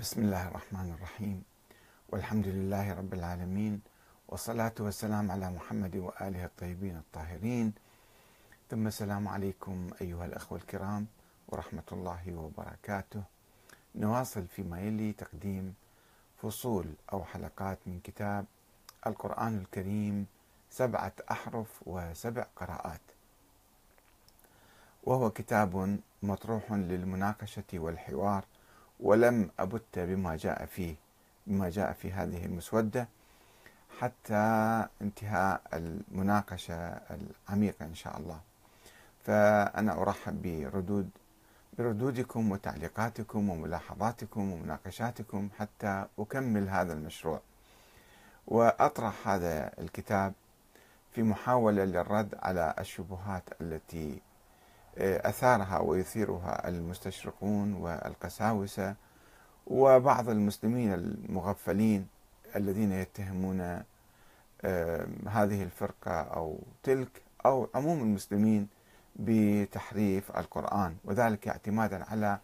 بسم الله الرحمن الرحيم. والحمد لله رب العالمين والصلاة والسلام على محمد وآله الطيبين الطاهرين. ثم السلام عليكم أيها الأخوة الكرام ورحمة الله وبركاته. نواصل فيما يلي تقديم فصول أو حلقات من كتاب القرآن الكريم سبعة أحرف وسبع قراءات. وهو كتاب مطروح للمناقشة والحوار ولم أبت بما جاء فيه بما جاء في هذه المسودة حتى انتهاء المناقشة العميقة إن شاء الله. فأنا أرحب بردود بردودكم وتعليقاتكم وملاحظاتكم ومناقشاتكم حتى أكمل هذا المشروع. وأطرح هذا الكتاب في محاولة للرد على الشبهات التي أثارها ويثيرها المستشرقون والقساوسة وبعض المسلمين المغفلين الذين يتهمون هذه الفرقة أو تلك أو عموم المسلمين بتحريف القرآن وذلك اعتمادا على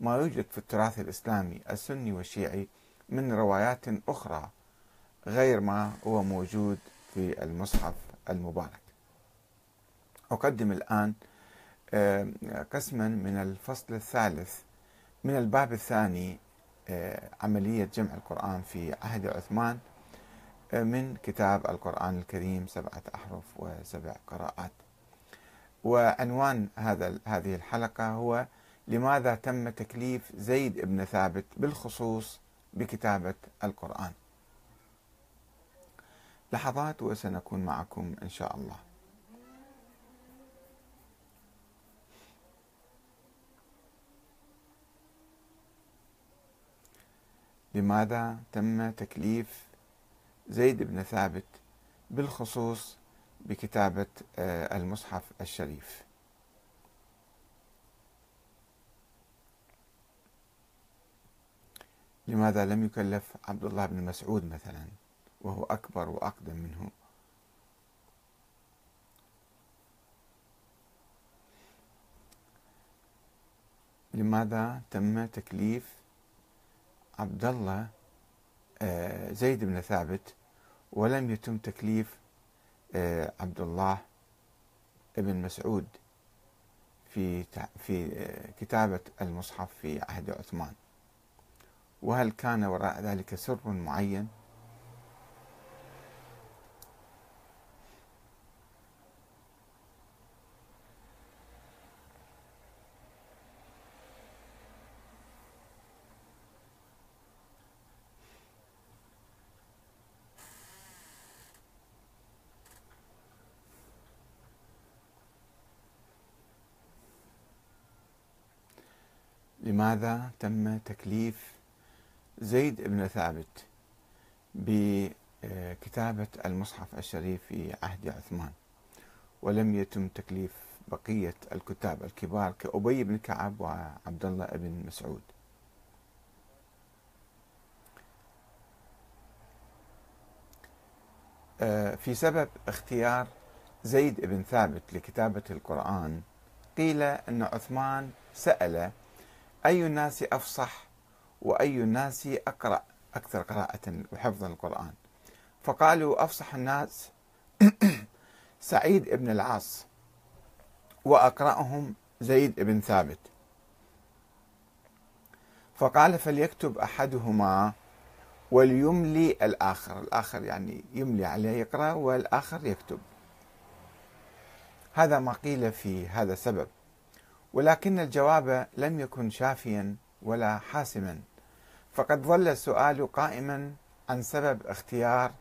ما يوجد في التراث الإسلامي السني والشيعي من روايات أخرى غير ما هو موجود في المصحف المبارك. أقدم الآن قسما من الفصل الثالث من الباب الثاني عملية جمع القرآن في عهد عثمان من كتاب القرآن الكريم سبعة أحرف وسبع قراءات. وعنوان هذا هذه الحلقة هو لماذا تم تكليف زيد بن ثابت بالخصوص بكتابة القرآن. لحظات وسنكون معكم إن شاء الله. لماذا تم تكليف زيد بن ثابت بالخصوص بكتابة آه، المصحف الشريف؟ لماذا لم يكلف عبد الله بن مسعود مثلا؟ وهو أكبر وأقدم منه. لماذا تم تكليف عبد الله آه، زيد بن ثابت ولم يتم تكليف آه، عبد الله ابن مسعود في في آه، كتابة المصحف في عهد عثمان. وهل كان وراء ذلك سر معين؟ لماذا تم تكليف زيد بن ثابت بكتابة المصحف الشريف في عهد عثمان؟ ولم يتم تكليف بقية الكتاب الكبار كأبي بن كعب وعبد الله بن مسعود. في سبب اختيار زيد بن ثابت لكتابة القرآن قيل أن عثمان سأل أي الناس أفصح وأي الناس أقرأ أكثر قراءة وحفظا القرآن. فقالوا أفصح الناس سعيد بن العاص وأقرأهم زيد بن ثابت. فقال فليكتب أحدهما وليملي الآخر. الآخر يعني يملي عليه يقرأ والآخر يكتب. هذا ما قيل في هذا السبب ولكن الجواب لم يكن شافيا ولا حاسما. فقد ظل السؤال قائما عن سبب اختيار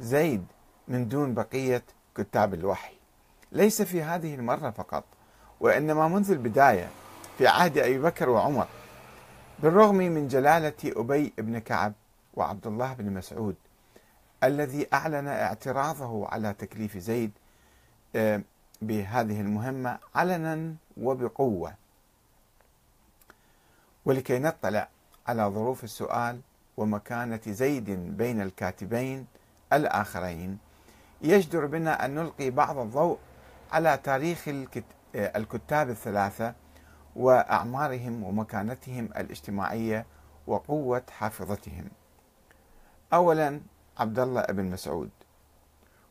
زيد من دون بقية كتاب الوحي. ليس في هذه المرة فقط وإنما منذ البداية في عهد أبي بكر وعمر بالرغم من جلالة أبي بن كعب وعبد الله بن مسعود الذي أعلن اعتراضه على تكليف زيد آه، بهذه المهمة علنا وبقوة. ولكي نطلع على ظروف السؤال ومكانة زيد بين الكاتبين الآخرين يجدر بنا أن نلقي بعض الضوء على تاريخ الكتاب الثلاثة وأعمارهم ومكانتهم الاجتماعية وقوة حافظتهم. أولا عبد الله بن مسعود.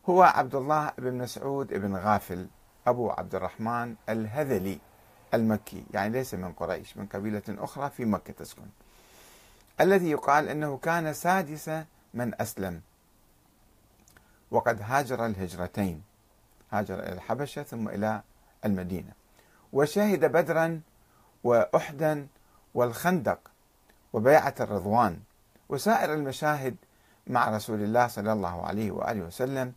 هو عبد الله بن مسعود بن غافل. أبو عبد الرحمن الهذلي المكي يعني ليس من قريش من قبيلة أخرى في مكة تسكن. الذي يقال أنه كان سادس من أسلم. وقد هاجر الهجرتين هاجر إلى الحبشة ثم إلى المدينة. وشهد بدرا وأحدا والخندق وبيعة الرضوان. وسائر المشاهد مع رسول الله صلى الله عليه وآله وسلم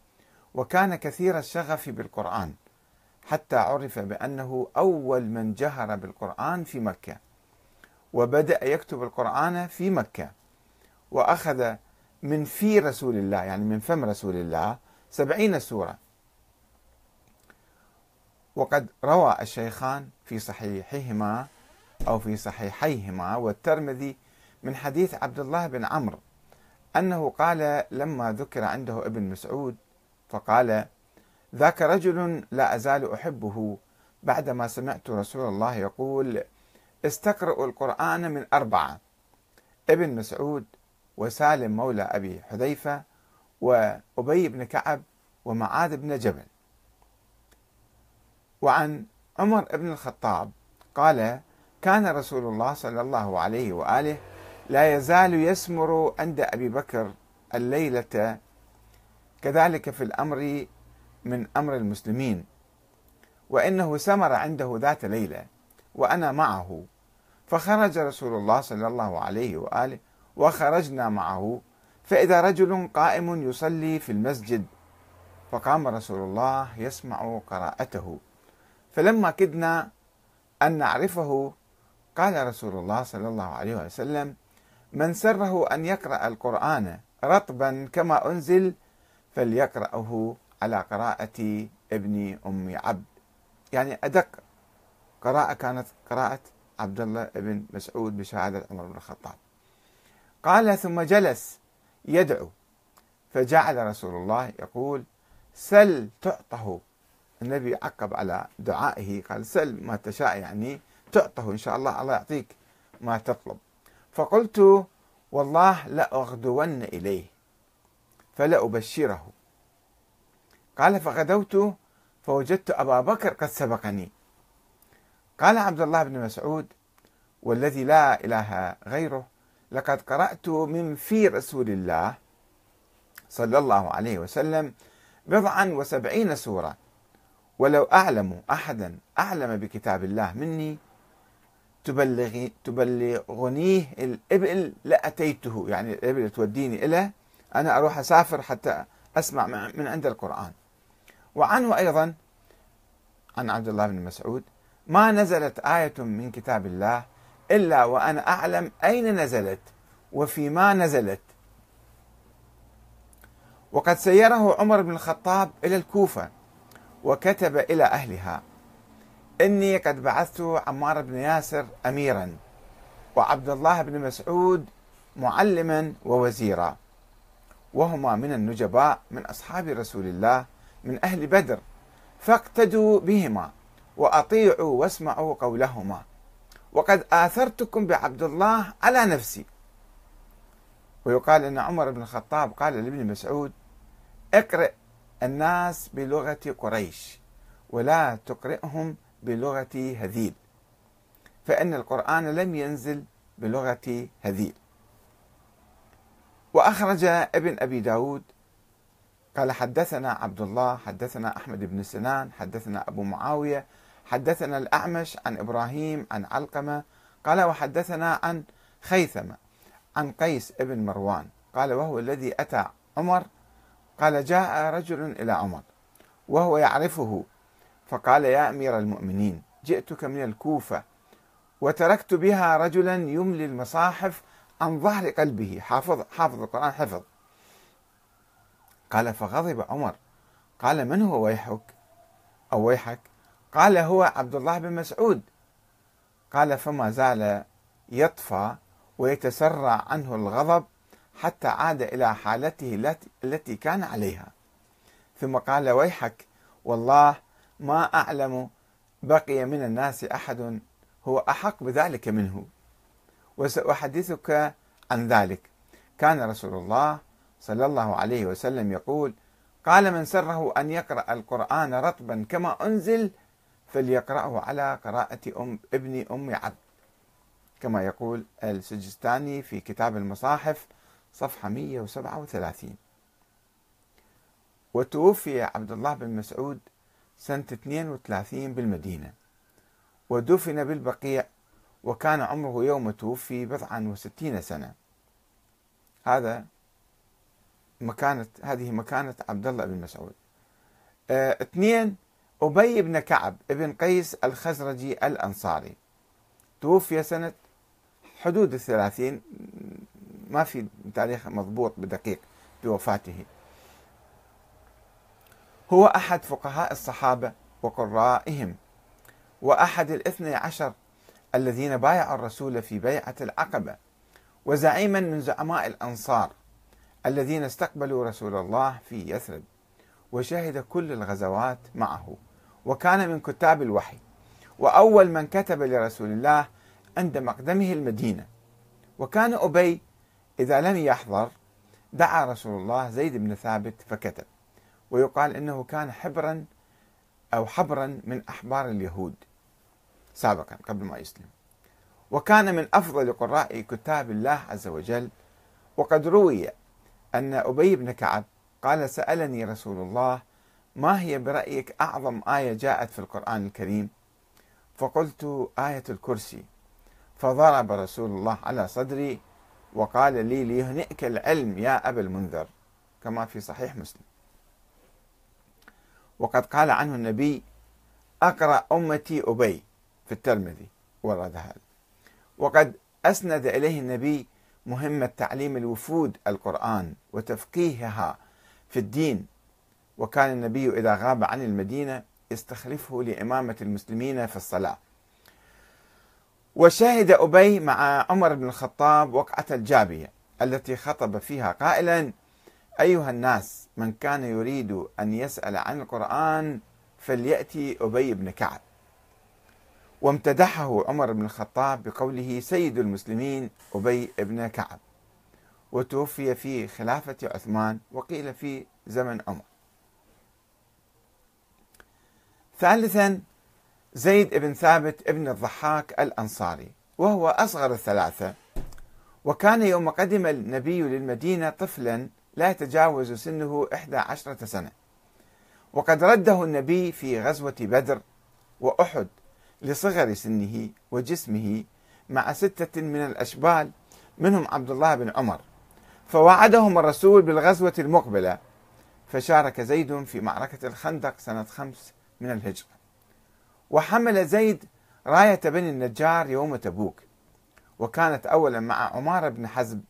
وكان كثير الشغف بالقرآن. حتى عرف بأنه أول من جهر بالقرآن في مكة وبدأ يكتب القرآن في مكة وأخذ من في رسول الله يعني من فم رسول الله سبعين سورة. وقد روى الشيخان في صحيحهما أو في صحيحيهما والترمذي من حديث عبد الله بن عمرو أنه قال لما ذكر عنده ابن مسعود فقال ذاك رجل لا أزال أحبه. بعدما سمعت رسول الله يقول استقرأوا القرآن من أربعة ابن مسعود وسالم مولى أبي حذيفة وأبي بن كعب ومعاذ بن جبل. وعن عمر بن الخطاب قال كان رسول الله صلى الله عليه وآله لا يزال يسمر عند أبي بكر الليلة كذلك في الأمر من أمر المسلمين وإنه سمر عنده ذات ليلة وأنا معه. فخرج رسول الله صلى الله عليه وآله وخرجنا معه. فإذا رجل قائم يصلي في المسجد فقام رسول الله يسمع قراءته. فلما كدنا أن نعرفه قال رسول الله صلى الله عليه وسلم من سره أن يقرأ القرآن رطبا كما أنزل فليقرأه على قراءة ابن أم عبد. يعني أدق قراءة كانت قراءة عبد الله بن مسعود بشهادة عمر بن الخطاب. قال ثم جلس يدعو فجعل رسول الله يقول سل تعطه. النبي عقب على دعائه قال سل ما تشاء يعني تعطه إن شاء الله الله يعطيك ما تطلب. فقلت والله لأغدون إليه فلأبشره. قال فغدوت فوجدت أبا بكر قد سبقني. قال عبد الله بن مسعود والذي لا إله غيره لقد قرأت من في رسول الله صلى الله عليه وسلم بضعا وسبعين سورة. ولو أعلم أحدا أعلم بكتاب الله مني تبلغي تبلغنيه الإبل لأتيته. يعني الإبل توديني إليه أنا أروح أسافر حتى أسمع من عند القرآن. وعنه أيضا عن عبد الله بن مسعود ما نزلت آية من كتاب الله إلا وأنا أعلم أين نزلت وفيما نزلت. وقد سيره عمر بن الخطاب إلى الكوفة وكتب إلى أهلها إني قد بعثت عمار بن ياسر أميرا وعبد الله بن مسعود معلما ووزيرا وهما من النجباء من أصحاب رسول الله من أهل بدر فاقتدوا بهما وأطيعوا واسمعوا قولهما. وقد آثرتكم بعبد الله على نفسي. ويقال أن عمر بن الخطاب قال لابن مسعود اقرأ الناس بلغة قريش ولا تقرئهم بلغة هذيل فإن القرآن لم ينزل بلغة هذيل. وأخرج ابن أبي داود قال حدثنا عبد الله حدثنا أحمد بن سنان حدثنا أبو معاوية حدثنا الأعمش عن إبراهيم عن علقمة قال وحدثنا عن خيثمة عن قيس ابن مروان قال وهو الذي أتى عمر قال جاء رجل إلى عمر وهو يعرفه فقال يا أمير المؤمنين جئتك من الكوفة وتركت بها رجلا يملي المصاحف عن ظهر قلبه حافظ حافظ القرآن حفظ. قال فغضب عمر. قال من هو ويحك؟ أو ويحك؟ قال هو عبد الله بن مسعود. قال فما زال يطفى ويتسرع عنه الغضب حتى عاد إلى حالته التي كان عليها. ثم قال ويحك؟ والله ما أعلم. بقي من الناس أحد هو أحق بذلك منه. وسأحدثك عن ذلك. كان رسول الله صلى الله عليه وسلم يقول قال من سره أن يقرأ القرآن رطبا كما أنزل فليقرأه على قراءة أم ابن أم عبد. كما يقول السجستاني في كتاب المصاحف صفحة 137 وتوفي عبد الله بن مسعود سنة 32 بالمدينة. ودفن بالبقيع وكان عمره يوم توفي بضعا وستين سنة. هذا مكانة هذه مكانة عبد الله بن مسعود. آه اثنين أبي بن كعب بن قيس الخزرجي الأنصاري. توفي سنة حدود الثلاثين ما في تاريخ مضبوط بدقيق بوفاته هو أحد فقهاء الصحابة وقرائهم وأحد الاثني عشر الذين بايعوا الرسول في بيعة العقبة وزعيما من زعماء الأنصار. الذين استقبلوا رسول الله في يثرب وشهد كل الغزوات معه وكان من كتاب الوحي وأول من كتب لرسول الله عند مقدمه المدينة. وكان أبي إذا لم يحضر دعا رسول الله زيد بن ثابت فكتب ويقال إنه كان حبرا أو حبرا من أحبار اليهود سابقا قبل ما يسلم. وكان من أفضل قراء كتاب الله عز وجل وقد روي أن أبي بن كعب قال سألني رسول الله ما هي برأيك أعظم آية جاءت في القرآن الكريم؟ فقلت آية الكرسي. فضرب رسول الله على صدري وقال لي ليهنئك العلم يا أبا المنذر. كما في صحيح مسلم. وقد قال عنه النبي أقرأ أمتي أبي في الترمذي ورد هذا. وقد أسند إليه النبي مهمة تعليم الوفود القرآن وتفقيهها في الدين. وكان النبي إذا غاب عن المدينة يستخلفه لإمامة المسلمين في الصلاة. وشهد أبي مع عمر بن الخطاب وقعة الجابية التي خطب فيها قائلا أيها الناس من كان يريد أن يسأل عن القرآن فليأتي أبي بن كعب. وامتدحه عمر بن الخطاب بقوله سيد المسلمين أبي بن كعب. وتوفي في خلافة عثمان وقيل في زمن عمر. ثالثا زيد بن ثابت ابن الضحاك الأنصاري وهو أصغر الثلاثة وكان يوم قدم النبي للمدينة طفلا لا يتجاوز سنه إحدى عشرة سنة. وقد رده النبي في غزوة بدر وأحد لصغر سنه وجسمه مع ستة من الأشبال منهم عبد الله بن عمر. فوعدهم الرسول بالغزوة المقبلة فشارك زيد في معركة الخندق سنة خمس من الهجرة. وحمل زيد راية بني النجار يوم تبوك وكانت أولا مع عمار بن حزب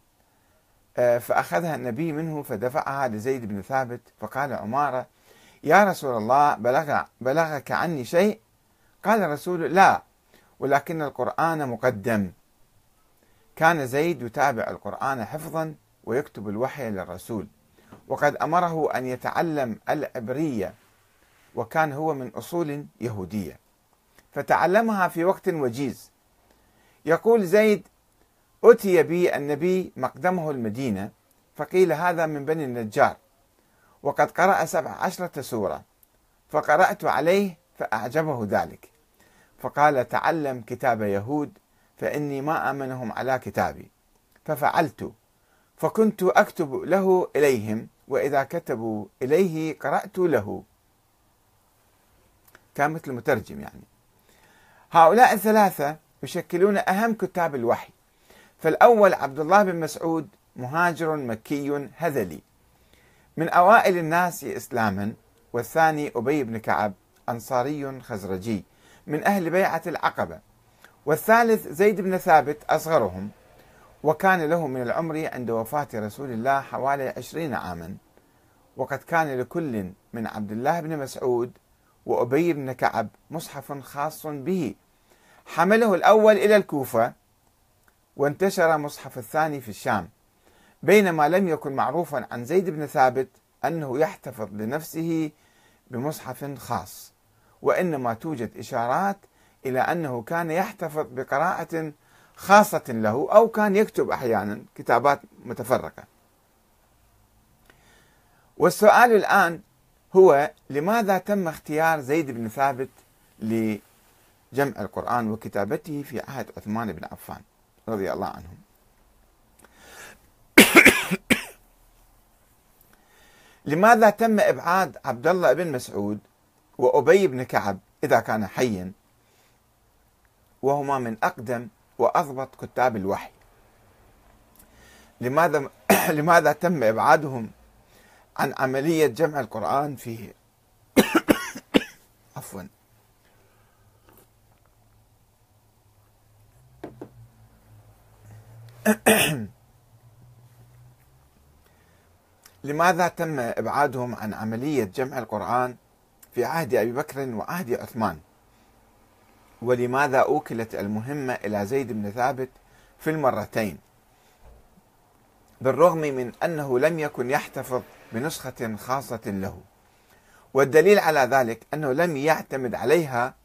آه، فأخذها النبي منه فدفعها لزيد بن ثابت فقال عمارة يا رسول الله بلغ بلغك عني شيء؟ قال الرسول لا ولكن القرآن مقدم. كان زيد يتابع القرآن حفظا ويكتب الوحي للرسول. وقد أمره أن يتعلم العبرية وكان هو من أصول يهودية. فتعلمها في وقت وجيز. يقول زيد أتي بي النبي مقدمه المدينة فقيل هذا من بني النجار. وقد قرأ سبع عشرة سورة فقرأت عليه فأعجبه ذلك. فقال تعلم كتاب يهود فإني ما آمنهم على كتابي. ففعلت فكنت أكتب له إليهم وإذا كتبوا إليه قرأت له. كان مثل مترجم يعني. هؤلاء الثلاثة يشكلون أهم كتاب الوحي. فالأول عبد الله بن مسعود مهاجر مكي هذلي. من أوائل الناس إسلاما والثاني أبي بن كعب أنصاري خزرجي. من أهل بيعة العقبة. والثالث زيد بن ثابت أصغرهم وكان له من العمر عند وفاة رسول الله حوالي عشرين عاما. وقد كان لكل من عبد الله بن مسعود وأبي بن كعب مصحف خاص به. حمله الأول إلى الكوفة وانتشر مصحف الثاني في الشام. بينما لم يكن معروفا عن زيد بن ثابت أنه يحتفظ لنفسه بمصحف خاص. وإنما توجد إشارات إلى أنه كان يحتفظ بقراءة خاصة له أو كان يكتب أحيانا كتابات متفرقة. والسؤال الآن هو لماذا تم اختيار زيد بن ثابت لجمع القرآن وكتابته في عهد عثمان بن عفان رضي الله عنهم؟ لماذا تم إبعاد عبد الله بن مسعود وأبي بن كعب إذا كان حيا وهما من أقدم وأضبط كتاب الوحي. لماذا لماذا تم إبعادهم عن عملية جمع القرآن فيه؟ عفوا. لماذا تم إبعادهم عن عملية جمع القرآن في عهد أبي بكر وعهد عثمان. ولماذا أوكلت المهمة إلى زيد بن ثابت في المرتين؟ بالرغم من أنه لم يكن يحتفظ بنسخة خاصة له. والدليل على ذلك أنه لم يعتمد عليها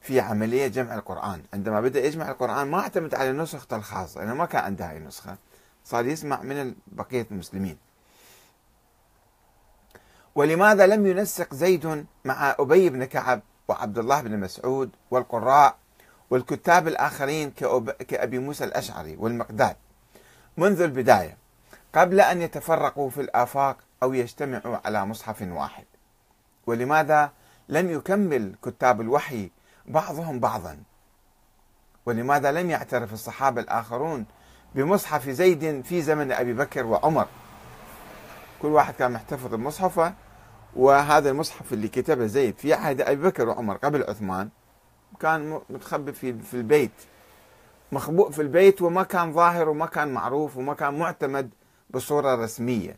في عملية جمع القرآن. عندما بدأ يجمع القرآن ما اعتمد على نسخته الخاصة لأنه ما كان عنده هاي النسخه صار يسمع من بقية المسلمين. ولماذا لم ينسق زيد مع أبي بن كعب وعبد الله بن مسعود والقراء والكتاب الآخرين كأبي موسى الأشعري والمقداد؟ منذ البداية قبل أن يتفرقوا في الآفاق أو يجتمعوا على مصحف واحد. ولماذا لم يكمل كتاب الوحي بعضهم بعضا؟ ولماذا لم يعترف الصحابة الآخرون بمصحف زيد في زمن أبي بكر وعمر؟ كل واحد كان محتفظ بمصحفه وهذا المصحف اللي كتبه زيد في عهد أبي بكر وعمر قبل عثمان كان متخبي في في البيت. مخبوء في البيت وما كان ظاهر وما كان معروف وما كان معتمد بصورة رسمية.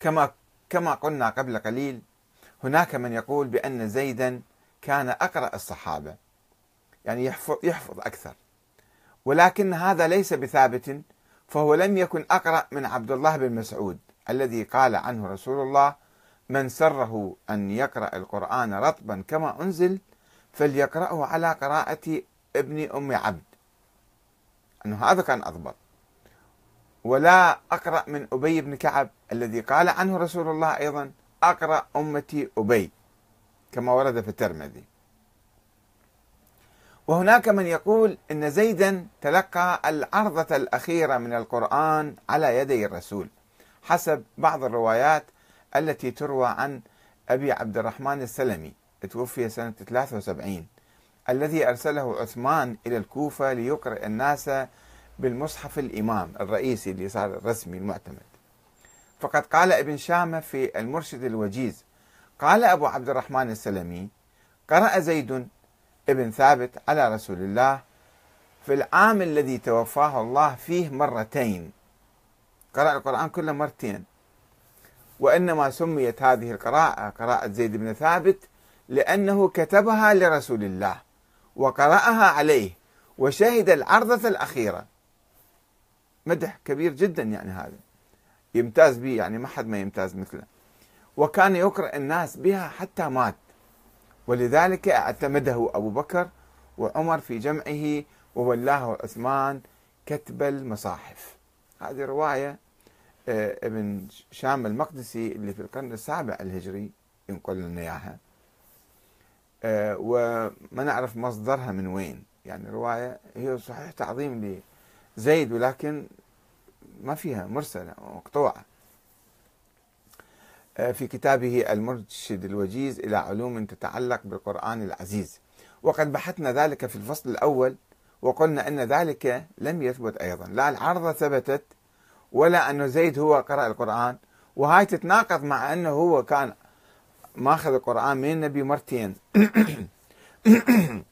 كما كما قلنا قبل قليل هناك من يقول بأن زيدا كان أقرأ الصحابة يعني يحفظ يحفظ أكثر. ولكن هذا ليس بثابت فهو لم يكن أقرأ من عبد الله بن مسعود الذي قال عنه رسول الله من سره أن يقرأ القرآن رطبا كما أنزل فليقرأه على قراءة ابن أم عبد. أنه هذا كان أضبط. ولا أقرأ من أبي بن كعب الذي قال عنه رسول الله أيضا أقرأ أمتي أبي. كما ورد في الترمذي. وهناك من يقول إن زيدا تلقى العرضة الأخيرة من القرآن على يدي الرسول حسب بعض الروايات التي تروى عن أبي عبد الرحمن السلمي توفي سنة 73 الذي أرسله عثمان إلى الكوفة ليقرئ الناس بالمصحف الإمام الرئيسي اللي صار الرسمي المعتمد. فقد قال ابن شامة في المرشد الوجيز قال أبو عبد الرحمن السلمي قرأ زيد ابن ثابت على رسول الله في العام الذي توفاه الله فيه مرتين. قرأ القرآن كله مرتين. وإنما سميت هذه القراءة قراءة زيد بن ثابت لأنه كتبها لرسول الله وقرأها عليه وشهد العرضة الأخيرة. مدح كبير جدا يعني هذا. يمتاز به يعني ما حد ما يمتاز مثله. وكان يقرأ الناس بها حتى مات. ولذلك اعتمده أبو بكر وعمر في جمعه وولاه عثمان كتب المصاحف. هذه رواية آه، ابن شام المقدسي اللي في القرن السابع الهجري ينقل لنا إياها. آه، وما نعرف مصدرها من وين. يعني رواية هي صحيح تعظيم لزيد ولكن ما فيها مرسلة مقطوعة. في كتابه المرشد الوجيز إلى علوم تتعلق بالقرآن العزيز. وقد بحثنا ذلك في الفصل الأول وقلنا أن ذلك لم يثبت أيضا. لا العرضة ثبتت ولا أن زيد هو قرأ القرآن. وهاي تتناقض مع أنه هو كان ماخذ القرآن من النبي مرتين.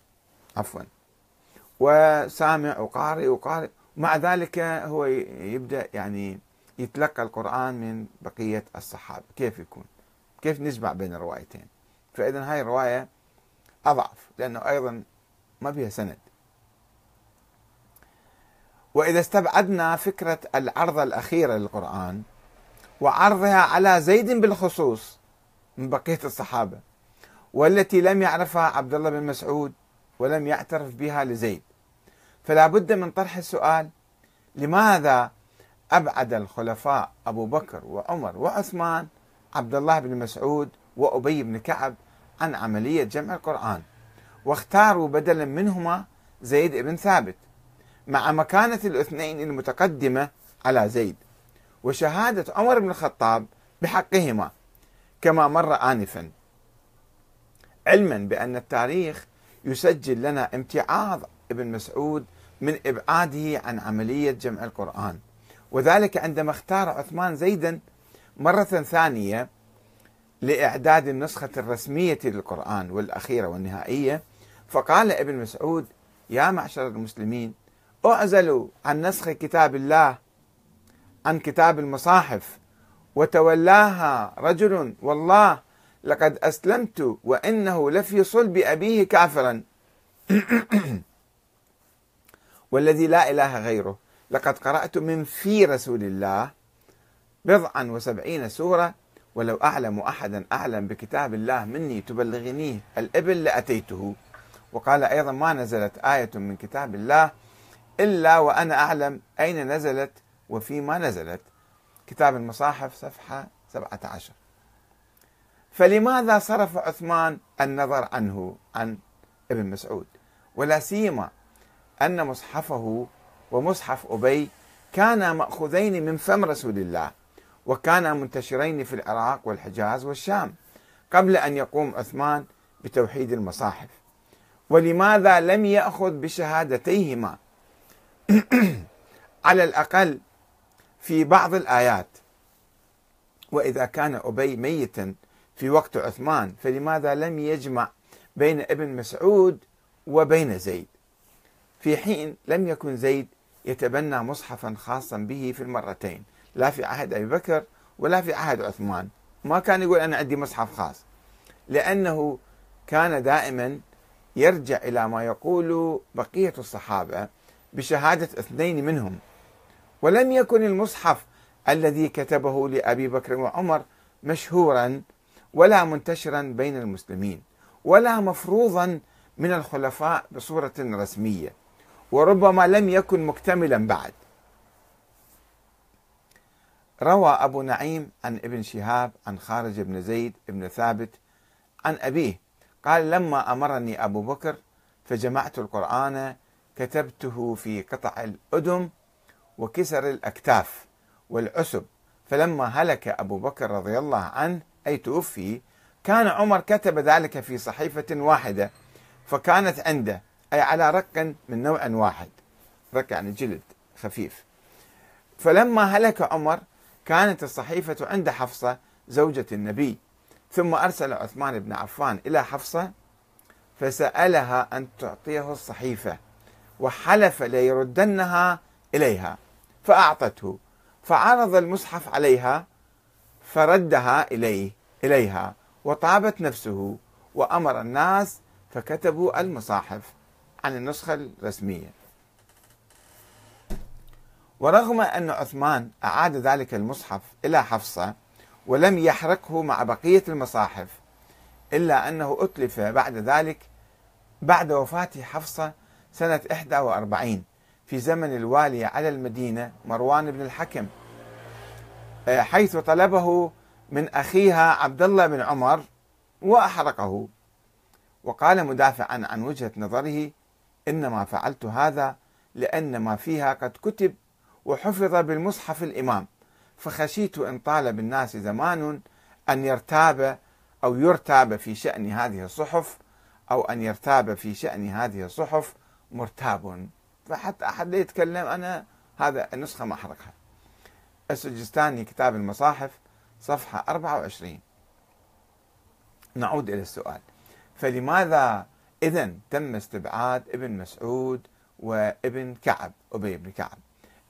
عفوا. وسامع وقارئ وقارئ. مع ذلك هو يبدأ يعني يتلقى القرآن من بقية الصحابة. كيف يكون؟ كيف نجمع بين الروايتين؟ فإذا هاي الرواية أضعف لأنه أيضا ما فيها سند. وإذا استبعدنا فكرة العرضة الأخيرة للقرآن وعرضها على زيد بالخصوص من بقية الصحابة والتي لم يعرفها عبد الله بن مسعود ولم يعترف بها لزيد. فلا بد من طرح السؤال لماذا أبعد الخلفاء أبو بكر وعمر وعثمان عبد الله بن مسعود وأبي بن كعب عن عملية جمع القرآن. واختاروا بدلا منهما زيد بن ثابت مع مكانة الاثنين المتقدمة على زيد. وشهادة عمر بن الخطاب بحقهما كما مر آنفا. علما بأن التاريخ يسجل لنا امتعاض ابن مسعود من إبعاده عن عملية جمع القرآن. وذلك عندما اختار عثمان زيدا مرة ثانية لإعداد النسخة الرسمية للقرآن والأخيرة والنهائية فقال ابن مسعود يا معشر المسلمين اعزلوا عن نسخ كتاب الله عن كتاب المصاحف وتولاها رجل والله لقد أسلمت وإنه لفي صلب أبيه كافرا. والذي لا إله غيره. لقد قرأت من في رسول الله بضعا وسبعين سورة ولو أعلم أحدا أعلم بكتاب الله مني تبلغنيه الإبل لأتيته. وقال أيضا ما نزلت آية من كتاب الله إلا وأنا أعلم أين نزلت وفيما نزلت. كتاب المصاحف صفحة 17 فلماذا صرف عثمان النظر عنه عن ابن مسعود؟ ولا سيما أن مصحفه ومصحف أبي كانا مأخوذين من فم رسول الله وكانا منتشرين في العراق والحجاز والشام قبل أن يقوم عثمان بتوحيد المصاحف. ولماذا لم يأخذ بشهادتيهما؟ على الأقل في بعض الآيات. وإذا كان أبي ميتا في وقت عثمان فلماذا لم يجمع بين ابن مسعود وبين زيد؟ في حين لم يكن زيد يتبنى مصحفا خاصا به في المرتين لا في عهد أبي بكر ولا في عهد عثمان. ما كان يقول أنا عندي مصحف خاص. لأنه كان دائما يرجع إلى ما يقول بقية الصحابة بشهادة اثنين منهم. ولم يكن المصحف الذي كتبه لأبي بكر وعمر مشهورا ولا منتشرا بين المسلمين ولا مفروضا من الخلفاء بصورة رسمية. وربما لم يكن مكتملا بعد. روى أبو نعيم عن ابن شهاب عن خارج بن زيد بن ثابت عن أبيه. قال لما أمرني أبو بكر فجمعت القرآن كتبته في قطع الأدم وكسر الأكتاف والعسب. فلما هلك أبو بكر رضي الله عنه أي توفي كان عمر كتب ذلك في صحيفة واحدة فكانت عنده. أي على رق من نوع واحد. رق يعني جلد خفيف. فلما هلك عمر كانت الصحيفة عند حفصة زوجة النبي. ثم أرسل عثمان بن عفان إلى حفصة فسألها أن تعطيه الصحيفة وحلف ليردنها إليها فأعطته. فعرض المصحف عليها فردها إليه إليها وطابت نفسه وأمر الناس فكتبوا المصاحف. عن النسخة الرسمية. ورغم أن عثمان أعاد ذلك المصحف إلى حفصة ولم يحرقه مع بقية المصاحف إلا أنه أتلف بعد ذلك بعد وفاة حفصة سنة 41 في زمن الوالي على المدينة مروان بن الحكم آه، حيث طلبه من أخيها عبد الله بن عمر وأحرقه. وقال مدافعا عن وجهة نظره إنما فعلت هذا لأن ما فيها قد كتب وحفظ بالمصحف الإمام. فخشيت إن طال بالناس زمان أن يرتاب أو يرتاب في شأن هذه الصحف أو أن يرتاب في شأن هذه الصحف مرتاب. فحتى أحد يتكلم أنا هذا النسخة ما أحرقها. السجستاني كتاب المصاحف صفحة 24 نعود إلى السؤال. فلماذا إذا تم استبعاد ابن مسعود وابن كعب أبي بن كعب.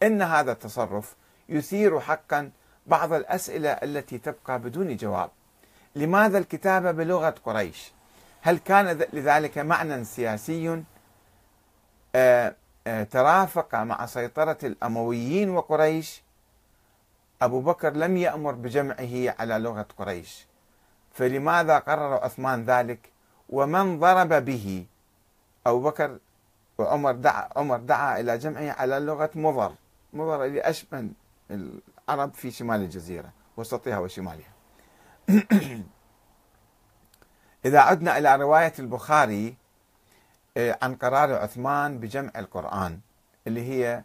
إن هذا التصرف يثير حقا بعض الأسئلة التي تبقى بدون جواب. لماذا الكتابة بلغة قريش؟ هل كان لذلك معنى سياسي آه، آه، ترافق مع سيطرة الأمويين وقريش؟ أبو بكر لم يأمر بجمعه على لغة قريش. فلماذا قرر عثمان ذلك؟ ومن ضرب به أبو بكر وعمر دعا عمر دعا إلى جمعه على لغة مضر. مضر اللي أشمل العرب في شمال الجزيرة وسطها وشمالها. إذا عدنا إلى رواية البخاري آه، عن قرار عثمان بجمع القرآن اللي هي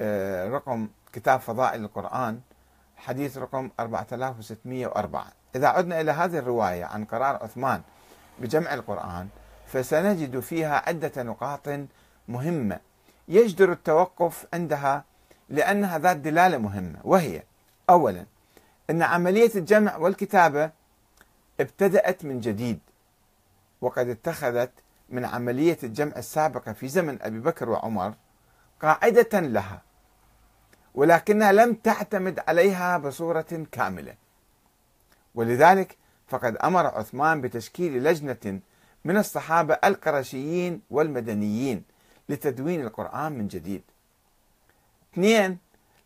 آه، رقم كتاب فضائل القرآن حديث رقم 4604 إذا عدنا إلى هذه الرواية عن قرار عثمان بجمع القرآن فسنجد فيها عدة نقاط مهمة. يجدر التوقف عندها لأنها ذات دلالة مهمة وهي أولا أن عملية الجمع والكتابة ابتدأت من جديد وقد اتخذت من عملية الجمع السابقة في زمن أبي بكر وعمر قاعدة لها ولكنها لم تعتمد عليها بصورة كاملة. ولذلك فقد أمر عثمان بتشكيل لجنة من الصحابة القرشيين والمدنيين لتدوين القرآن من جديد. اثنين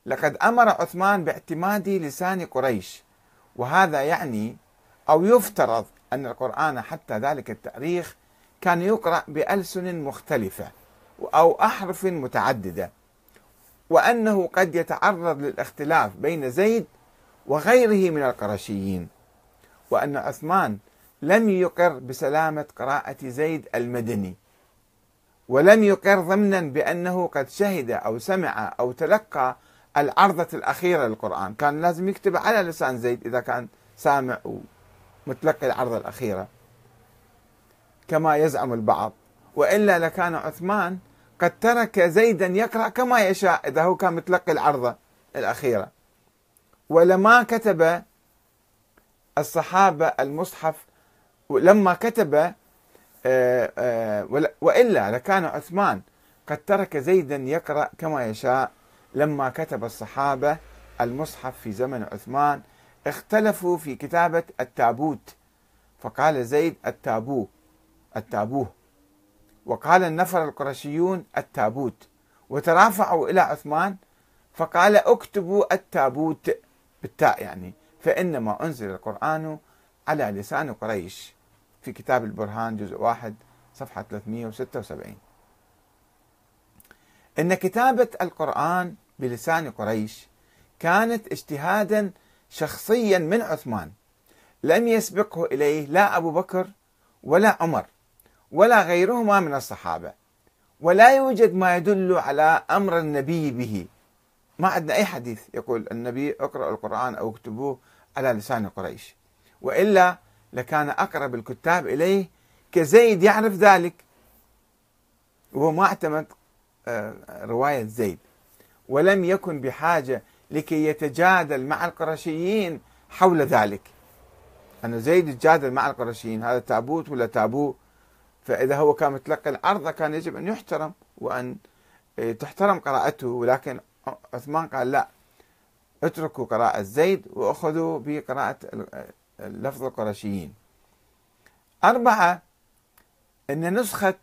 لقد أمر عثمان باعتماد لسان قريش وهذا يعني أو يفترض أن القرآن حتى ذلك التأريخ كان يقرأ بألسن مختلفة أو أحرف متعددة وأنه قد يتعرض للاختلاف بين زيد وغيره من القرشيين. وأن عثمان لم يقر بسلامة قراءة زيد المدني ولم يقر ضمنا بأنه قد شهد أو سمع أو تلقى العرضة الأخيرة للقرآن. كان لازم يكتب على لسان زيد إذا كان سامع ومتلقي العرضة الأخيرة كما يزعم البعض. وإلا لكان عثمان قد ترك زيدا يقرأ كما يشاء إذا هو كان متلقي العرضة الأخيرة. ولما كتب الصحابة المصحف لما كتب آه، آه، وإلا لكان عثمان قد ترك زيدا يقرأ كما يشاء. لما كتب الصحابة المصحف في زمن عثمان اختلفوا في كتابة التابوت. فقال زيد التابوه التابوه. وقال النفر القرشيون التابوت. وترافعوا إلى عثمان فقال اكتبوا التابوت بالتاء يعني. فإنما أنزل القرآن على لسان قريش في كتاب البرهان جزء واحد صفحة 376 إن كتابة القرآن بلسان قريش كانت اجتهادا شخصيا من عثمان. لم يسبقه إليه لا أبو بكر ولا عمر ولا غيرهما من الصحابة ولا يوجد ما يدل على أمر النبي به. ما عندنا أي حديث يقول النبي اقرأ القرآن أو اكتبوه على لسان قريش. وإلا لكان أقرب الكتاب إليه كزيد يعرف ذلك. وهو ما اعتمد آه، رواية زيد. ولم يكن بحاجة لكي يتجادل مع القرشيين حول ذلك. أن زيد يتجادل مع القرشيين هذا تابوت ولا تابو؟ فإذا هو كان متلقي العرض كان يجب أن يحترم وأن آه، تحترم قراءته ولكن عثمان قال لا اتركوا قراءة زيد وأخذوا بقراءة لفظ القرشيين أربعة أن نسخة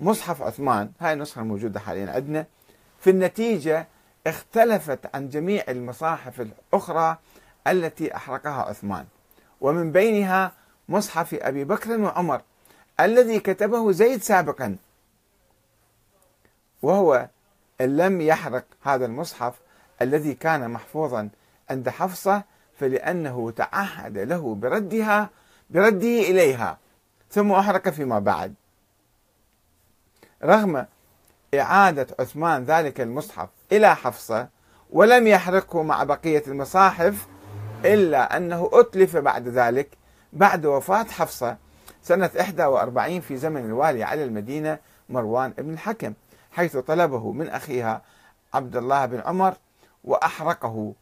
مصحف عثمان هاي النسخة الموجودة حاليا عندنا في النتيجة اختلفت عن جميع المصاحف الأخرى التي أحرقها عثمان. ومن بينها مصحف أبي بكر وعمر الذي كتبه زيد سابقا وهو إن لم يحرق هذا المصحف الذي كان محفوظا عند حفصة فلأنه تعهد له بردها برده إليها. ثم أحرق فيما بعد. رغم إعادة عثمان ذلك المصحف إلى حفصة ولم يحرقه مع بقية المصاحف إلا أنه أتلف بعد ذلك بعد وفاة حفصة سنة 41 في زمن الوالي على المدينة مروان بن الحكم. حيث طلبه من أخيها عبد الله بن عمر وأحرقه.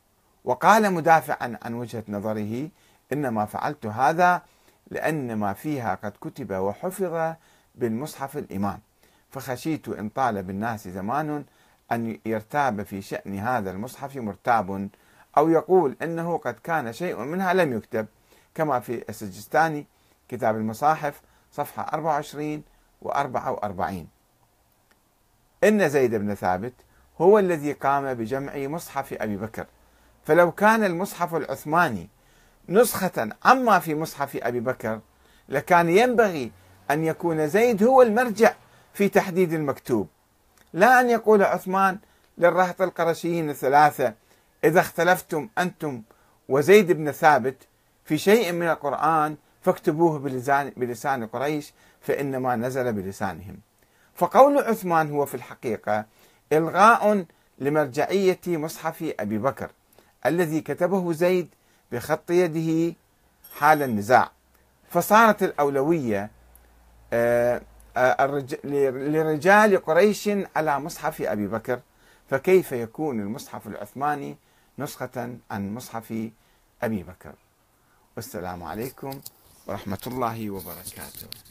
وقال مدافعا عن وجهة نظره إنما فعلت هذا لأن ما فيها قد كتب وحفظ بالمصحف الإمام. فخشيت إن طال بالناس زمان أن يرتاب في شأن هذا المصحف مرتاب أو يقول إنه قد كان شيء منها لم يكتب. كما في السجستاني كتاب المصاحف صفحة 24 و 44 إن زيد بن ثابت هو الذي قام بجمع مصحف أبي بكر. فلو كان المصحف العثماني نسخة عما في مصحف أبي بكر لكان ينبغي أن يكون زيد هو المرجع في تحديد المكتوب. لا أن يقول عثمان للرهط القرشيين الثلاثة إذا اختلفتم أنتم وزيد بن ثابت في شيء من القرآن فاكتبوه بلسان, قريش فإنما نزل بلسانهم. فقول عثمان هو في الحقيقة إلغاء لمرجعية مصحف أبي بكر الذي كتبه زيد بخط يده حال النزاع. فصارت الأولوية آه، آه، لرجال قريش على مصحف أبي بكر فكيف يكون المصحف العثماني نسخة عن مصحف أبي بكر؟ والسلام عليكم ورحمة الله وبركاته.